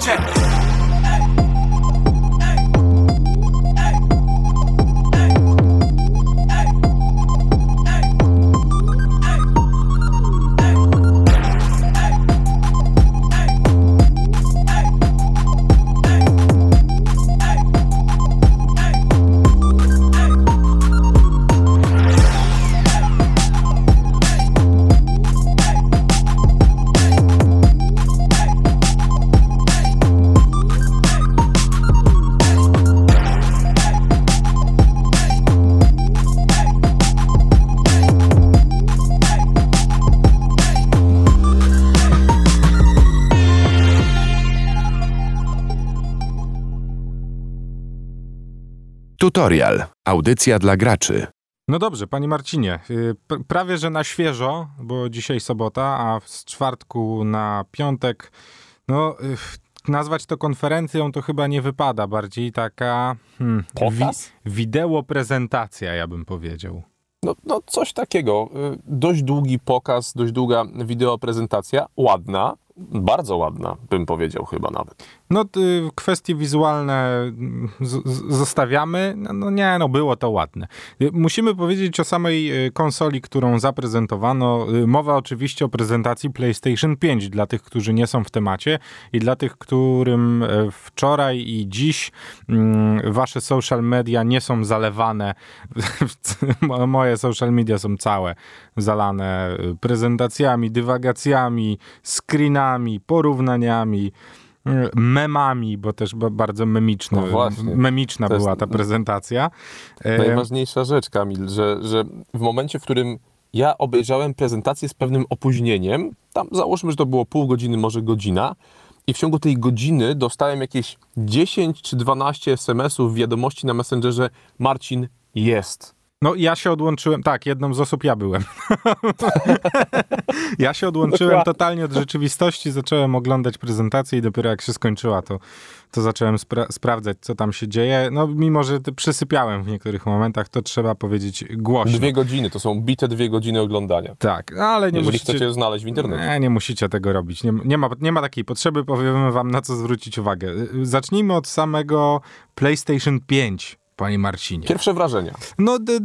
Tutorial. Audycja dla graczy. No dobrze, panie Marcinie, y, prawie że na świeżo, bo dzisiaj sobota, a z czwartku na piątek, no y, nazwać to konferencją to chyba nie wypada, bardziej taka hmm, Pokaz? wideo prezentacja, ja bym powiedział. No, no coś takiego. Y, Dość długi pokaz, dość długa wideo prezentacja. Ładna, bardzo ładna, bym powiedział chyba nawet. No y, kwestie wizualne mm, zostawiamy, no, no nie, no było to ładne. Y, Musimy powiedzieć o samej y, konsoli, którą zaprezentowano. Mowa oczywiście o prezentacji PlayStation 5 dla tych, którzy nie są w temacie i dla tych, którym e, wczoraj i dziś mm, wasze social media nie są zalewane. [LAUGHS] Mo- Moje social media są całe zalane prezentacjami, dywagacjami, screenami, porównaniami memami, bo też ba- bardzo No memiczna To jest- była ta prezentacja. E, Najważniejsza rzecz, Kamil, że, że w momencie, w którym ja obejrzałem prezentację z pewnym opóźnieniem, tam załóżmy, że to było pół godziny, może godzina, i w ciągu tej godziny dostałem jakieś 10 czy 12 SMS-ów, wiadomości na Messengerze, Marcin jest. No ja się odłączyłem, tak, jedną z osób ja byłem. [LAUGHS] Ja się odłączyłem Dokładnie. totalnie od rzeczywistości, zacząłem oglądać prezentację i dopiero jak się skończyła, to, to zacząłem spra- sprawdzać, co tam się dzieje. No, mimo że przysypiałem w niektórych momentach, to trzeba powiedzieć głośno. Dwie godziny, to są bite dwie godziny oglądania. Tak, no, ale nie Jeżeli musicie... chcecie znaleźć w internecie. Nie, nie musicie tego robić. Nie, nie, ma, nie ma takiej potrzeby, powiemy wam na co zwrócić uwagę. Zacznijmy od samego PlayStation 5, panie Marcinie. Pierwsze wrażenia. No, d-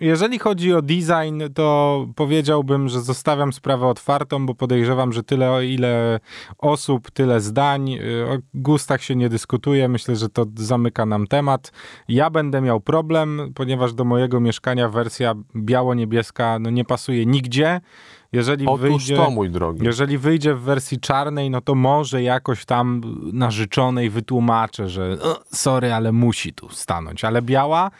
jeżeli chodzi o design, to powiedziałbym, że zostawiam sprawę otwartą, bo podejrzewam, że tyle, o ile osób, tyle zdań. y, O gustach się nie dyskutuje. Myślę, że to zamyka nam temat. Ja będę miał problem, ponieważ do mojego mieszkania wersja biało-niebieska no, nie pasuje nigdzie. Jeżeli Otóż wyjdzie... to, mój drogi. Jeżeli wyjdzie w wersji czarnej, no to może jakoś tam narzeczonej wytłumaczę, że "O, sorry, ale musi tu stanąć. Ale biała,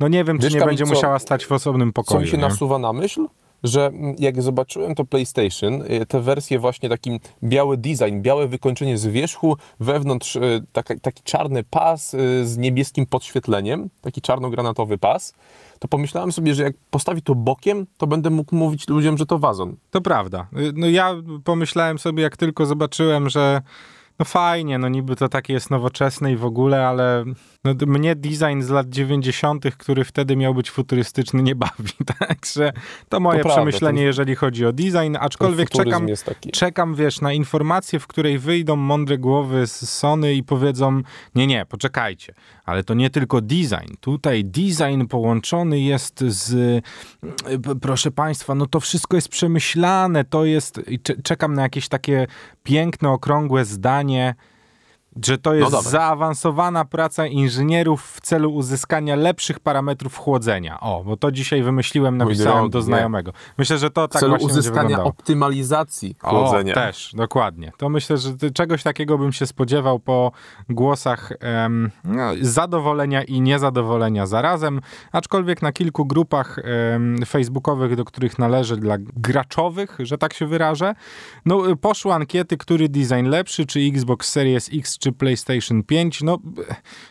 no nie wiem, czy Wiesz, nie Kamil, będzie co- musiała stać w osobnym Co pokoju. mi się nie? nasuwa na myśl? Że mm, jak zobaczyłem to PlayStation, y, te wersje właśnie takim biały design, białe wykończenie z wierzchu, wewnątrz y, taka, taki czarny pas y, z niebieskim podświetleniem, taki czarno-granatowy pas, to pomyślałem sobie, że jak postawi to bokiem, to będę mógł mówić ludziom, że to wazon. To prawda. No ja pomyślałem sobie, jak tylko zobaczyłem, że no fajnie, no niby to takie jest nowoczesne i w ogóle, ale no, mnie design z lat 90., który wtedy miał być futurystyczny, nie bawi. [LAUGHS] Także to moje prawda, przemyślenie, ten- jeżeli chodzi o design, aczkolwiek czekam, czekam, wiesz, na informację, w której wyjdą mądre głowy z Sony i powiedzą, nie, nie, poczekajcie, ale to nie tylko design. Tutaj design połączony jest z, proszę Państwa, no to wszystko jest przemyślane, to jest, czekam na jakieś takie piękne, okrągłe zdanie, że to jest dobra. zaawansowana praca inżynierów w celu uzyskania lepszych parametrów chłodzenia. O, bo to dzisiaj wymyśliłem, napisałem drogi, do znajomego. Myślę, że to W tak celu właśnie uzyskania optymalizacji chłodzenia. O, też, dokładnie. To myślę, że czegoś takiego bym się spodziewał po głosach em, no, zadowolenia i niezadowolenia zarazem, aczkolwiek na kilku grupach em, facebookowych, do których należy dla graczowych, że tak się wyrażę, no y, poszły ankiety, który design lepszy, czy Xbox Series X, czy PlayStation 5. No,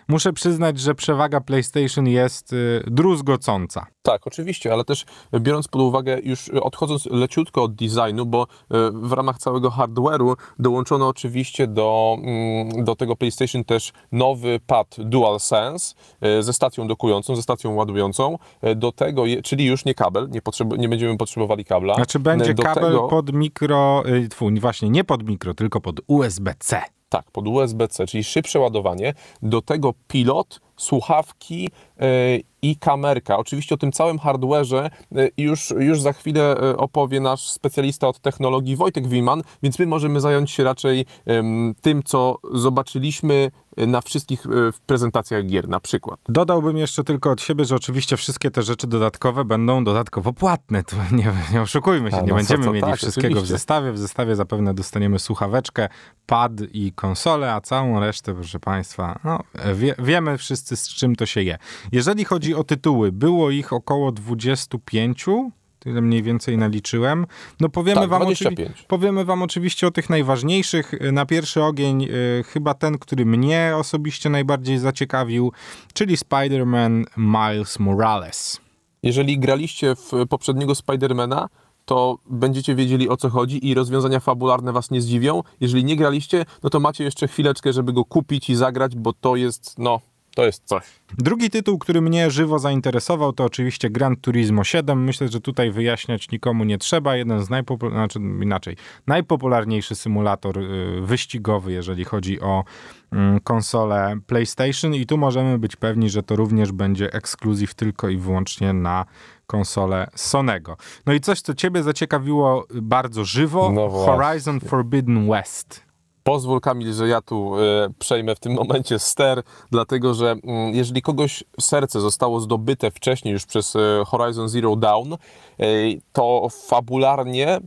muszę przyznać, że przewaga PlayStation jest y, druzgocąca. Tak, oczywiście, ale też biorąc pod uwagę, już odchodząc leciutko od designu, bo e, w ramach całego hardware'u dołączono oczywiście do, mm, do tego PlayStation też nowy pad DualSense e, ze stacją dokującą, ze stacją ładującą. Do tego, czyli już nie kabel, nie, potrzeb, nie będziemy potrzebowali kabla. Znaczy będzie do kabel tego- pod mikro, y, tfu, właśnie nie pod mikro, tylko pod USB-C. Tak, pod USB-C, czyli szybsze ładowanie. Do tego pilot, słuchawki e, i kamerka. Oczywiście o tym całym hardware'ze e, już, już za chwilę e, opowie nasz specjalista od technologii Wojtek Wiman, więc my możemy zająć się raczej tym, co zobaczyliśmy na wszystkich e, w prezentacjach gier na przykład. Dodałbym jeszcze tylko od siebie, że oczywiście wszystkie te rzeczy dodatkowe będą dodatkowo płatne. Tu [LAUGHS] nie, nie oszukujmy się, A, nie no będziemy co, co, mieli tak, wszystkiego w oczywiście. zestawie. W zestawie zapewne dostaniemy słuchaweczkę, pad i konsolę, a całą resztę, proszę Państwa, no, wie, wiemy wszyscy z czym to się je. Jeżeli chodzi o tytuły, było ich około 25, tyle mniej więcej naliczyłem. No powiemy Tak, wam 25. oczywiście Powiemy Wam oczywiście o tych najważniejszych. Na pierwszy ogień y, chyba ten, który mnie osobiście najbardziej zaciekawił, czyli Spider-Man Miles Morales. Jeżeli graliście w poprzedniego Spidermana, to będziecie wiedzieli o co chodzi i rozwiązania fabularne was nie zdziwią. Jeżeli nie graliście, no to macie jeszcze chwileczkę, żeby go kupić i zagrać, bo to jest, no, to jest coś. Drugi tytuł, który mnie żywo zainteresował, to oczywiście Gran Turismo 7. Myślę, że tutaj wyjaśniać nikomu nie trzeba. Jeden z najpopularniejszych, znaczy inaczej, najpopularniejszy symulator y, wyścigowy, jeżeli chodzi o mm, konsolę PlayStation i tu możemy być pewni, że to również będzie ekskluzyw tylko i wyłącznie na konsolę Sonego. No i coś, co ciebie zaciekawiło bardzo żywo, No. Horizon Forbidden West. Pozwól Kamil, że ja tu e, przejmę w tym momencie ster, dlatego że mm, jeżeli kogoś serce zostało zdobyte wcześniej już przez e, Horizon Zero Dawn, e, to fabularnie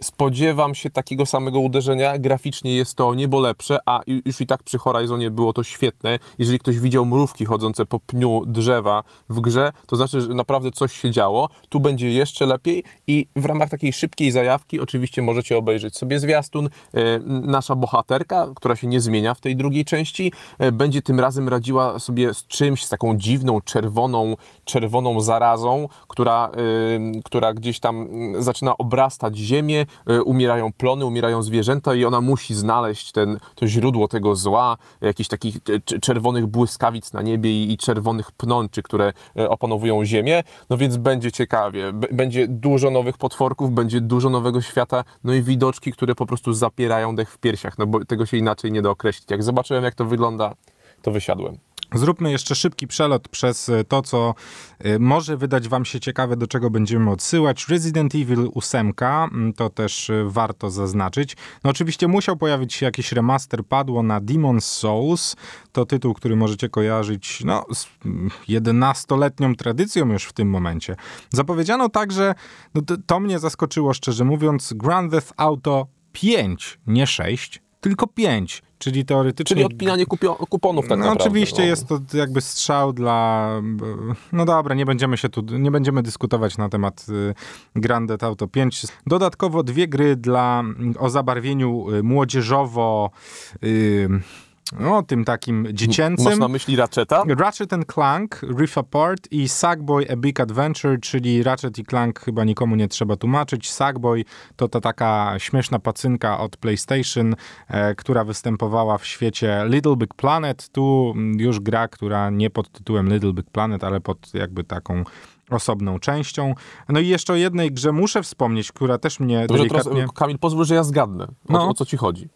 spodziewam się takiego samego uderzenia. Graficznie jest to niebo lepsze, a już i tak przy Horizonie było to świetne. Jeżeli ktoś widział mrówki chodzące po pniu drzewa w grze, to znaczy, że naprawdę coś się działo. Tu będzie jeszcze lepiej i w ramach takiej szybkiej zajawki oczywiście możecie obejrzeć sobie zwiastun. E, Nasza bohaterka, która się nie zmienia w tej drugiej części, e, będzie tym razem radziła sobie z czymś, z taką dziwną, czerwoną, czerwoną zarazą, która, e, która gdzieś tam mm, zaczyna obrastać ziemię umierają plony, umierają zwierzęta i ona musi znaleźć ten, to źródło tego zła, jakichś takich cz- czerwonych błyskawic na niebie i, czerwonych pnączy, które e, opanowują ziemię. No więc będzie ciekawie. Będzie dużo nowych potworków, będzie dużo nowego świata, no i widoczki, które po prostu zapierają dech w piersiach, no bo tego się inaczej nie da określić. Jak zobaczyłem, jak to wygląda, to wysiadłem. Zróbmy jeszcze szybki przelot przez e, to, co e, może wydać wam się ciekawe, do czego będziemy odsyłać. Resident Evil 8, mm, to też e, warto zaznaczyć. No oczywiście musiał pojawić się jakiś remaster, padło na Demon's Souls. To tytuł, który możecie kojarzyć no, z mm, 11-letnią tradycją już w tym momencie. Zapowiedziano także, no to, to mnie zaskoczyło szczerze mówiąc, Grand Theft Auto 5, nie 6, tylko 5. Czyli teoretycznie. Czyli odpinanie kupio- kuponów tak no, naprawdę. Oczywiście no. jest to jakby strzał dla. No dobra, nie będziemy się tu, nie będziemy dyskutować na temat y, Grand Theft Auto 5. Dodatkowo dwie gry dla o zabarwieniu y, młodzieżowo. Y, no, tym takim dziecięcym. Masz na myśli Ratcheta? Ratchet and Clank, Rift Apart i Sackboy A Big Adventure, czyli Ratchet i Clank chyba nikomu nie trzeba tłumaczyć. Sackboy to ta taka śmieszna pacynka od PlayStation, e, która występowała w świecie Little Big Planet. Tu mm, już gra, która nie pod tytułem Little Big Planet, ale pod jakby taką osobną częścią. No i jeszcze o jednej grze muszę wspomnieć, która też mnie Dobrze, delikatnie... teraz, Kamil, pozwól, że ja zgadnę. O, No. o co ci chodzi?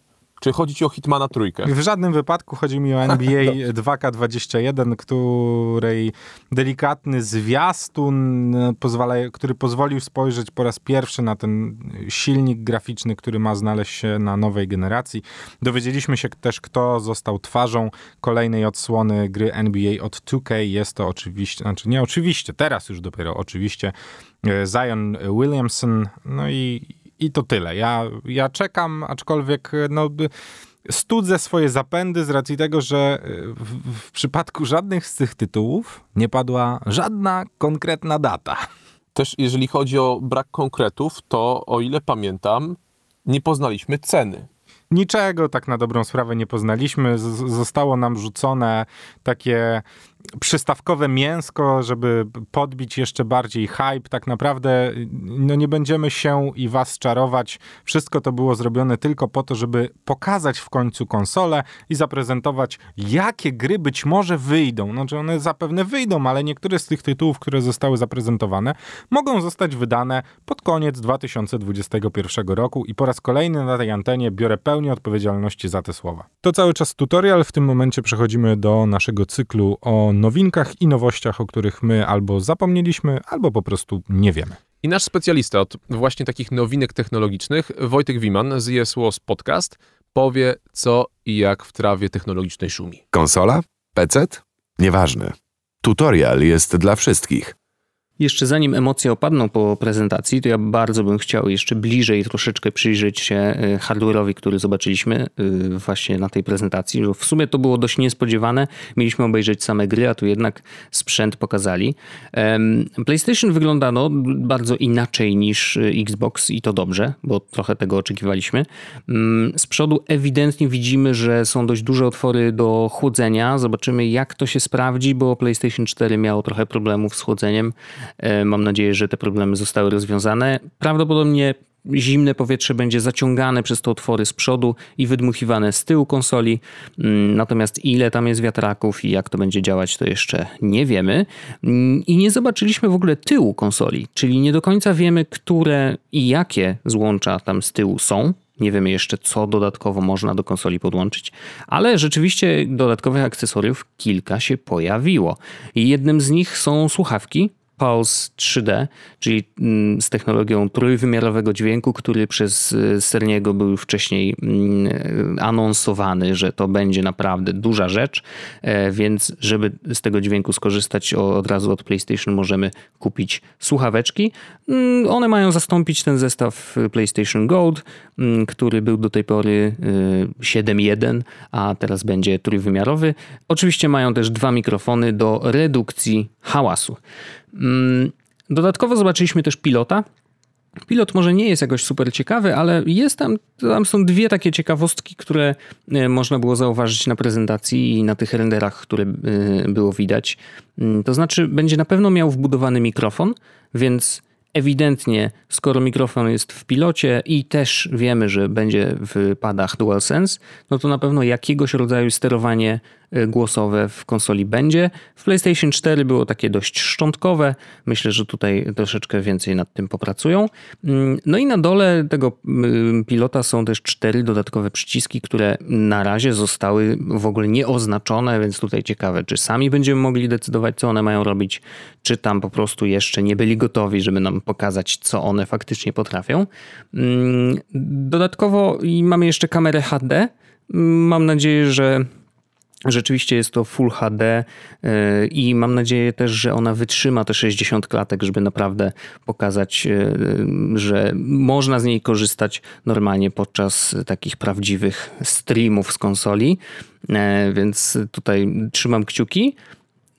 Czy chodzi ci o Hitmana trójkę? W żadnym wypadku chodzi mi o [LAUGHS] NBA 2K21, której delikatny zwiastun, e, pozwala, który pozwolił spojrzeć po raz pierwszy na ten silnik graficzny, który ma znaleźć się na nowej generacji. Dowiedzieliśmy się też, kto został twarzą kolejnej odsłony gry NBA od 2K. Jest to oczywiście, znaczy nie oczywiście, teraz już dopiero oczywiście e, Zion Williamson. No i, i to tyle. Ja, ja czekam, aczkolwiek no, studzę swoje zapędy z racji tego, że w, w przypadku żadnych z tych tytułów nie padła żadna konkretna data. Też jeżeli chodzi o brak konkretów, to o ile pamiętam, nie poznaliśmy ceny. Niczego tak na dobrą sprawę nie poznaliśmy. Z- zostało nam rzucone takie przystawkowe mięsko, żeby podbić jeszcze bardziej hype. Tak naprawdę no nie będziemy się i was czarować. Wszystko to było zrobione tylko po to, żeby pokazać w końcu konsolę i zaprezentować, jakie gry być może wyjdą. Znaczy one zapewne wyjdą, ale niektóre z tych tytułów, które zostały zaprezentowane, mogą zostać wydane pod koniec 2021 roku i po raz kolejny na tej antenie biorę pełnię odpowiedzialności za te słowa. To cały czas tutorial. W tym momencie przechodzimy do naszego cyklu o nowinkach i nowościach, o których my albo zapomnieliśmy, albo po prostu nie wiemy. I nasz specjalista od właśnie takich nowinek technologicznych, Wojtek Wiman z ESWOS Podcast, powie co i jak w trawie technologicznej szumi. Konsola? PC? Nieważne. Tutorial jest dla wszystkich. Jeszcze zanim emocje opadną po prezentacji, to ja bardzo bym chciał jeszcze bliżej troszeczkę przyjrzeć się y, hardware'owi, który zobaczyliśmy y, właśnie na tej prezentacji. W sumie to było dość niespodziewane. Mieliśmy obejrzeć same gry, a tu jednak sprzęt pokazali. PlayStation wygląda no, bardzo inaczej niż y, Xbox i to dobrze, bo trochę tego oczekiwaliśmy. Mm, Z przodu ewidentnie widzimy, że są dość duże otwory do chłodzenia. Zobaczymy jak to się sprawdzi, bo PlayStation 4 miało trochę problemów z chłodzeniem. E, Mam nadzieję, że te problemy zostały rozwiązane. Prawdopodobnie zimne powietrze będzie zaciągane przez te otwory z przodu i wydmuchiwane z tyłu konsoli. Mm, Natomiast ile tam jest wiatraków i jak to będzie działać, to jeszcze nie wiemy. Mm, I nie zobaczyliśmy w ogóle tyłu konsoli, czyli nie do końca wiemy, które i jakie złącza tam z tyłu są. Nie wiemy jeszcze, co dodatkowo można do konsoli podłączyć, ale rzeczywiście dodatkowych akcesoriów kilka się pojawiło. Jednym z nich są słuchawki, Pulse 3D, czyli mm, z technologią trójwymiarowego dźwięku, który przez y, Cerniego był wcześniej mm, anonsowany, że to będzie naprawdę duża rzecz, e, więc żeby z tego dźwięku skorzystać od razu od PlayStation możemy kupić słuchaweczki. Mm, One mają zastąpić ten zestaw y, PlayStation Gold, który był do tej pory y, 7.1, a teraz będzie trójwymiarowy. Oczywiście mają też dwa mikrofony do redukcji hałasu. Mm, Dodatkowo zobaczyliśmy też pilota. Pilot może nie jest jakoś super ciekawy, ale jest tam, tam są dwie takie ciekawostki, które e, można było zauważyć na prezentacji i na tych renderach, które e, było widać. Mm, To znaczy, będzie na pewno miał wbudowany mikrofon, więc Ewidentnie, skoro mikrofon jest w pilocie i też wiemy, że będzie w padach DualSense, no to na pewno jakiegoś rodzaju sterowanie głosowe w konsoli będzie. W PlayStation 4 było takie dość szczątkowe. Myślę, że tutaj troszeczkę więcej nad tym popracują. Mm, No i na dole tego y, pilota są też cztery dodatkowe przyciski, które na razie zostały w ogóle nieoznaczone, więc tutaj ciekawe, czy sami będziemy mogli decydować, co one mają robić, czy tam po prostu jeszcze nie byli gotowi, żeby nam pokazać, co one faktycznie potrafią. Mm, Dodatkowo mamy jeszcze kamerę HD. Mm, Mam nadzieję, że Rzeczywiście jest to Full HD yy, i mam nadzieję też, że ona wytrzyma te 60 klatek, żeby naprawdę pokazać, yy, że można z niej korzystać normalnie podczas takich prawdziwych streamów z konsoli. Yy, Więc tutaj trzymam kciuki.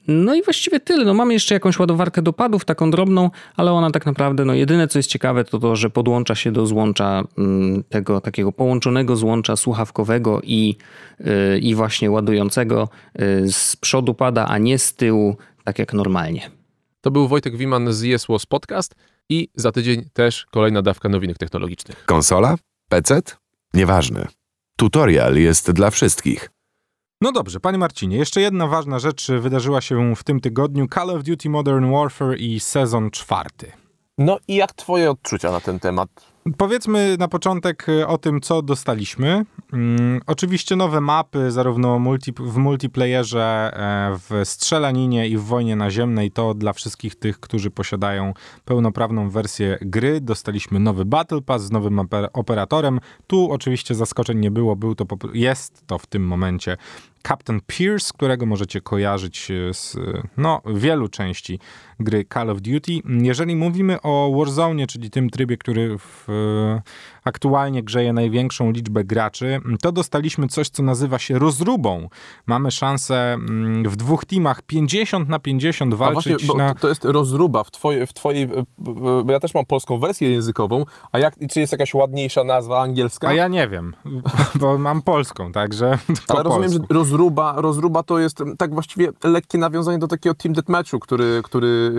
No i właściwie tyle. No mamy jeszcze jakąś ładowarkę do padów, taką drobną, ale ona tak naprawdę, no jedyne co jest ciekawe to to, że podłącza się do złącza mm, tego takiego połączonego złącza słuchawkowego i, yy, i właśnie ładującego yy, z przodu pada, a nie z tyłu, tak jak normalnie. To był Wojtek Wiman z Yes Was Podcast i za tydzień też kolejna dawka nowinek technologicznych. Konsola? PC? Nieważne. Tutorial jest dla wszystkich. No dobrze, panie Marcinie, jeszcze jedna ważna rzecz wydarzyła się w tym tygodniu. Call of Duty Modern Warfare i sezon czwarty. No i jak twoje odczucia na ten temat? Powiedzmy na początek y, o tym, co dostaliśmy. Mm, oczywiście nowe mapy, zarówno multi, w multiplayerze, e, w strzelaninie i w wojnie naziemnej. To dla wszystkich tych, którzy posiadają pełnoprawną wersję gry. Dostaliśmy nowy Battle Pass z nowym oper- operatorem. Tu oczywiście zaskoczeń nie było, był to, jest to w tym momencie Captain Pierce, którego możecie kojarzyć e, z no, wielu części gry Call of Duty. Jeżeli mówimy o Warzone, czyli tym trybie, który w, e, aktualnie grzeje największą liczbę graczy, to dostaliśmy coś, co nazywa się rozróbą. Mamy szansę mm, w dwóch teamach 50 na 50 A właśnie, walczyć na... to, to jest rozruba w twojej, w twojej, bo ja też mam polską wersję językową, a jak, czy jest jakaś ładniejsza nazwa angielska? A ja nie wiem, [LAUGHS] bo mam polską, także [LAUGHS] po Ale rozumiem, polsku. że rozruba, rozruba to jest mm, tak właściwie lekkie nawiązanie do takiego Team Deathmatchu, który, który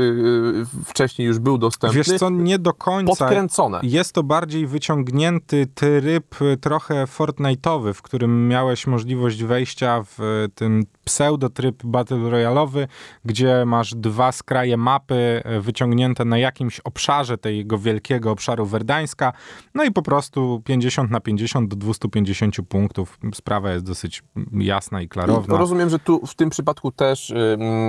yy, wcześniej już był dostępny. Wiesz co, nie do końca. Podkręcone. Jest to bardziej wyciągnięty tryb trochę Fortnite'owy, w którym miałeś możliwość wejścia w ten pseudotryb Battle Royalowy, gdzie masz dwa skraje mapy y, wyciągnięte na jakimś obszarze tego wielkiego obszaru Werdańska, no i po prostu 50 na 50 do 250 punktów. Sprawa jest dosyć jasna i klarowna. Rozumiem, że tu w tym przypadku też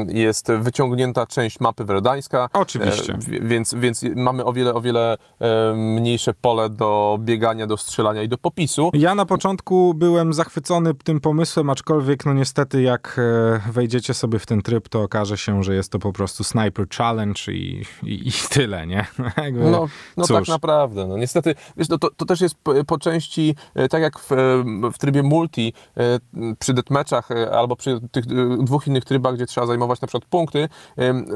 jest wyciągnięta część mapy werdańska. Oczywiście. E, wi- więc, więc mamy o wiele, o wiele e, mniejsze pole do biegania, do strzelania i do popisu. Ja na początku byłem zachwycony tym pomysłem, aczkolwiek no niestety jak e, wejdziecie sobie w ten tryb, to okaże się, że jest to po prostu Sniper Challenge i, i, i tyle, nie? [LAUGHS] No, no cóż. tak naprawdę. No, niestety, wiesz, no, to, to też jest po, po części, e, tak jak w, e, w trybie multi, przy deathmatchach albo przy tych dwóch innych trybach, gdzie trzeba zajmować na przykład punkty,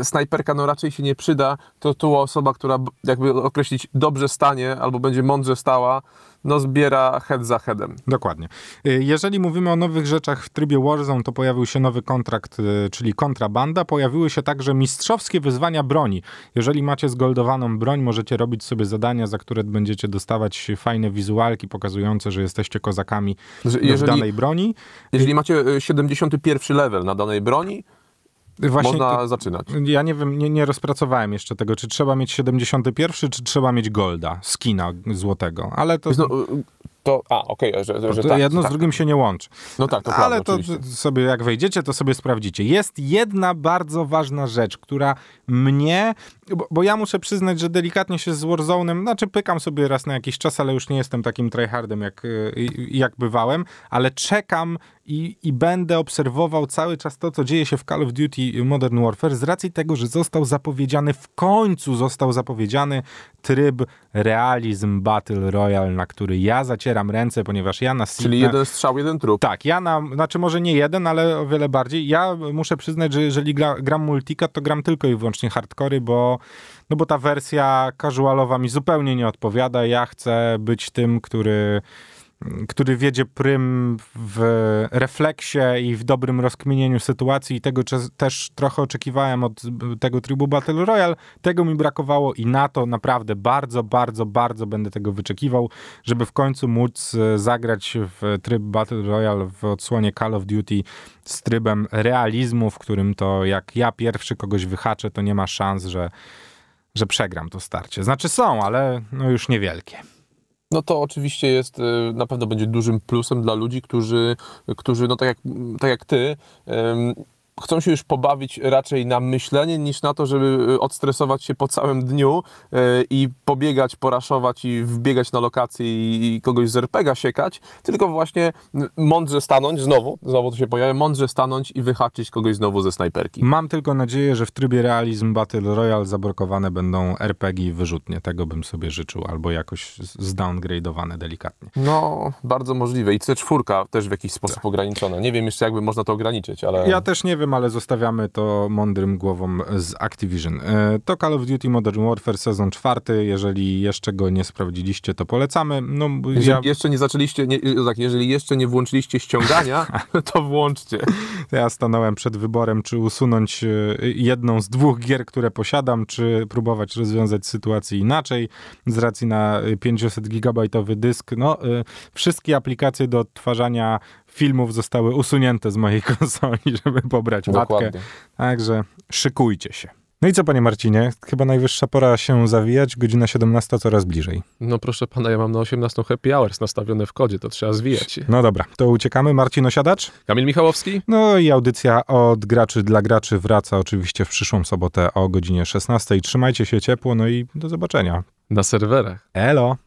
snajperka no raczej się nie przyda, to tu osoba, która jakby określić dobrze stanie albo będzie mądrze stała, no zbiera head za headem. Dokładnie. Y, Jeżeli mówimy o nowych rzeczach w trybie Warzone, to pojawił się nowy kontrakt, y, czyli kontrabanda. Pojawiły się także mistrzowskie wyzwania broni. Jeżeli macie zgoldowaną broń, możecie robić sobie zadania, za które będziecie dostawać fajne wizualki pokazujące, że jesteście kozakami w jeżeli- danej broni. Jeżeli macie e, 71 level na danej broni, Właśnie można to- zaczynać. Ja nie wiem, nie, nie rozpracowałem jeszcze tego, czy trzeba mieć 71, czy trzeba mieć golda, skina złotego, ale to, No, to, a, okej, że, że, że to tak, jedno tak. z drugim się nie łączy. No tak, to Ale prawda, to oczywiście. sobie, jak wejdziecie, to sobie sprawdzicie. Jest jedna bardzo ważna rzecz, która mnie, bo, bo ja muszę przyznać, że delikatnie się z Warzone'em, znaczy pykam sobie raz na jakiś czas, ale już nie jestem takim tryhardem, jak, y, jak bywałem, ale czekam i, i będę obserwował cały czas to, co dzieje się w Call of Duty Modern Warfare, z racji tego, że został zapowiedziany, w końcu został zapowiedziany tryb realizm Battle Royale, na który ja zacieram ręce, ponieważ ja na Czyli na- jeden strzał, jeden trup. tak, ja na, znaczy może nie jeden, ale o wiele bardziej. Ja muszę przyznać, że jeżeli gra, gram multika, to gram tylko i wyłącznie hardcory, bo, no bo ta wersja casualowa mi zupełnie nie odpowiada. Ja chcę być tym, który który wiedzie prym w refleksie i w dobrym rozkminieniu sytuacji i tego też trochę oczekiwałem od tego trybu Battle Royale. Tego mi brakowało i na to naprawdę bardzo, bardzo, bardzo będę tego wyczekiwał, żeby w końcu móc e, zagrać w tryb Battle Royale w odsłonie Call of Duty z trybem realizmu, w którym to jak ja pierwszy kogoś wyhaczę, to nie ma szans, że, że przegram to starcie. Znaczy są, ale no już niewielkie. No to oczywiście jest, y, na pewno będzie dużym plusem dla ludzi, którzy, którzy no tak jak, tak jak ty, chcą się już pobawić raczej na myślenie niż na to, żeby y, odstresować się po całym dniu y, i pobiegać, poraszować i wbiegać na lokację i kogoś z RPGa siekać, tylko właśnie mądrze stanąć, znowu, znowu to się pojawia, mądrze stanąć i wyhaczyć kogoś znowu ze snajperki. Mam tylko nadzieję, że w trybie realizm Battle Royale zablokowane będą RPG i wyrzutnie. Tego bym sobie życzył, albo jakoś z- zdowngrade'owane delikatnie. No, bardzo możliwe. I C4 też w jakiś sposób ograniczona. Nie wiem jeszcze, jakby można to ograniczyć, ale... Ja też nie wiem, ale zostawiamy to mądrym głowom z Activision. E, To Call of Duty Modern Warfare sezon czwarty. Jeżeli jeszcze go nie sprawdziliście, to polecamy. No, Jeżeli ja, jeszcze nie zaczęliście, nie, tak, jeżeli jeszcze nie włączyliście ściągania, [LAUGHS] to włączcie. ja stanąłem przed wyborem, czy usunąć e, jedną z dwóch gier, które posiadam, czy próbować rozwiązać sytuację inaczej. Z racji na e, 500 gigabajtowy dysk, no, e, wszystkie aplikacje do odtwarzania filmów zostały usunięte z mojej [LAUGHS] konsoli, żeby pobrać matkę. Dokładnie. Także szykujcie się. No i co, panie Marcinie? Chyba najwyższa pora się zawijać. Godzina 17 coraz bliżej. No proszę pana, ja mam na 18 happy hours nastawione w kodzie, to trzeba zwijać. No dobra, to uciekamy. Marcin Osiadacz? Kamil Michałowski? No i audycja od graczy dla graczy wraca oczywiście w przyszłą sobotę o godzinie 16. Trzymajcie się ciepło, no i do zobaczenia. Na serwerach. Elo!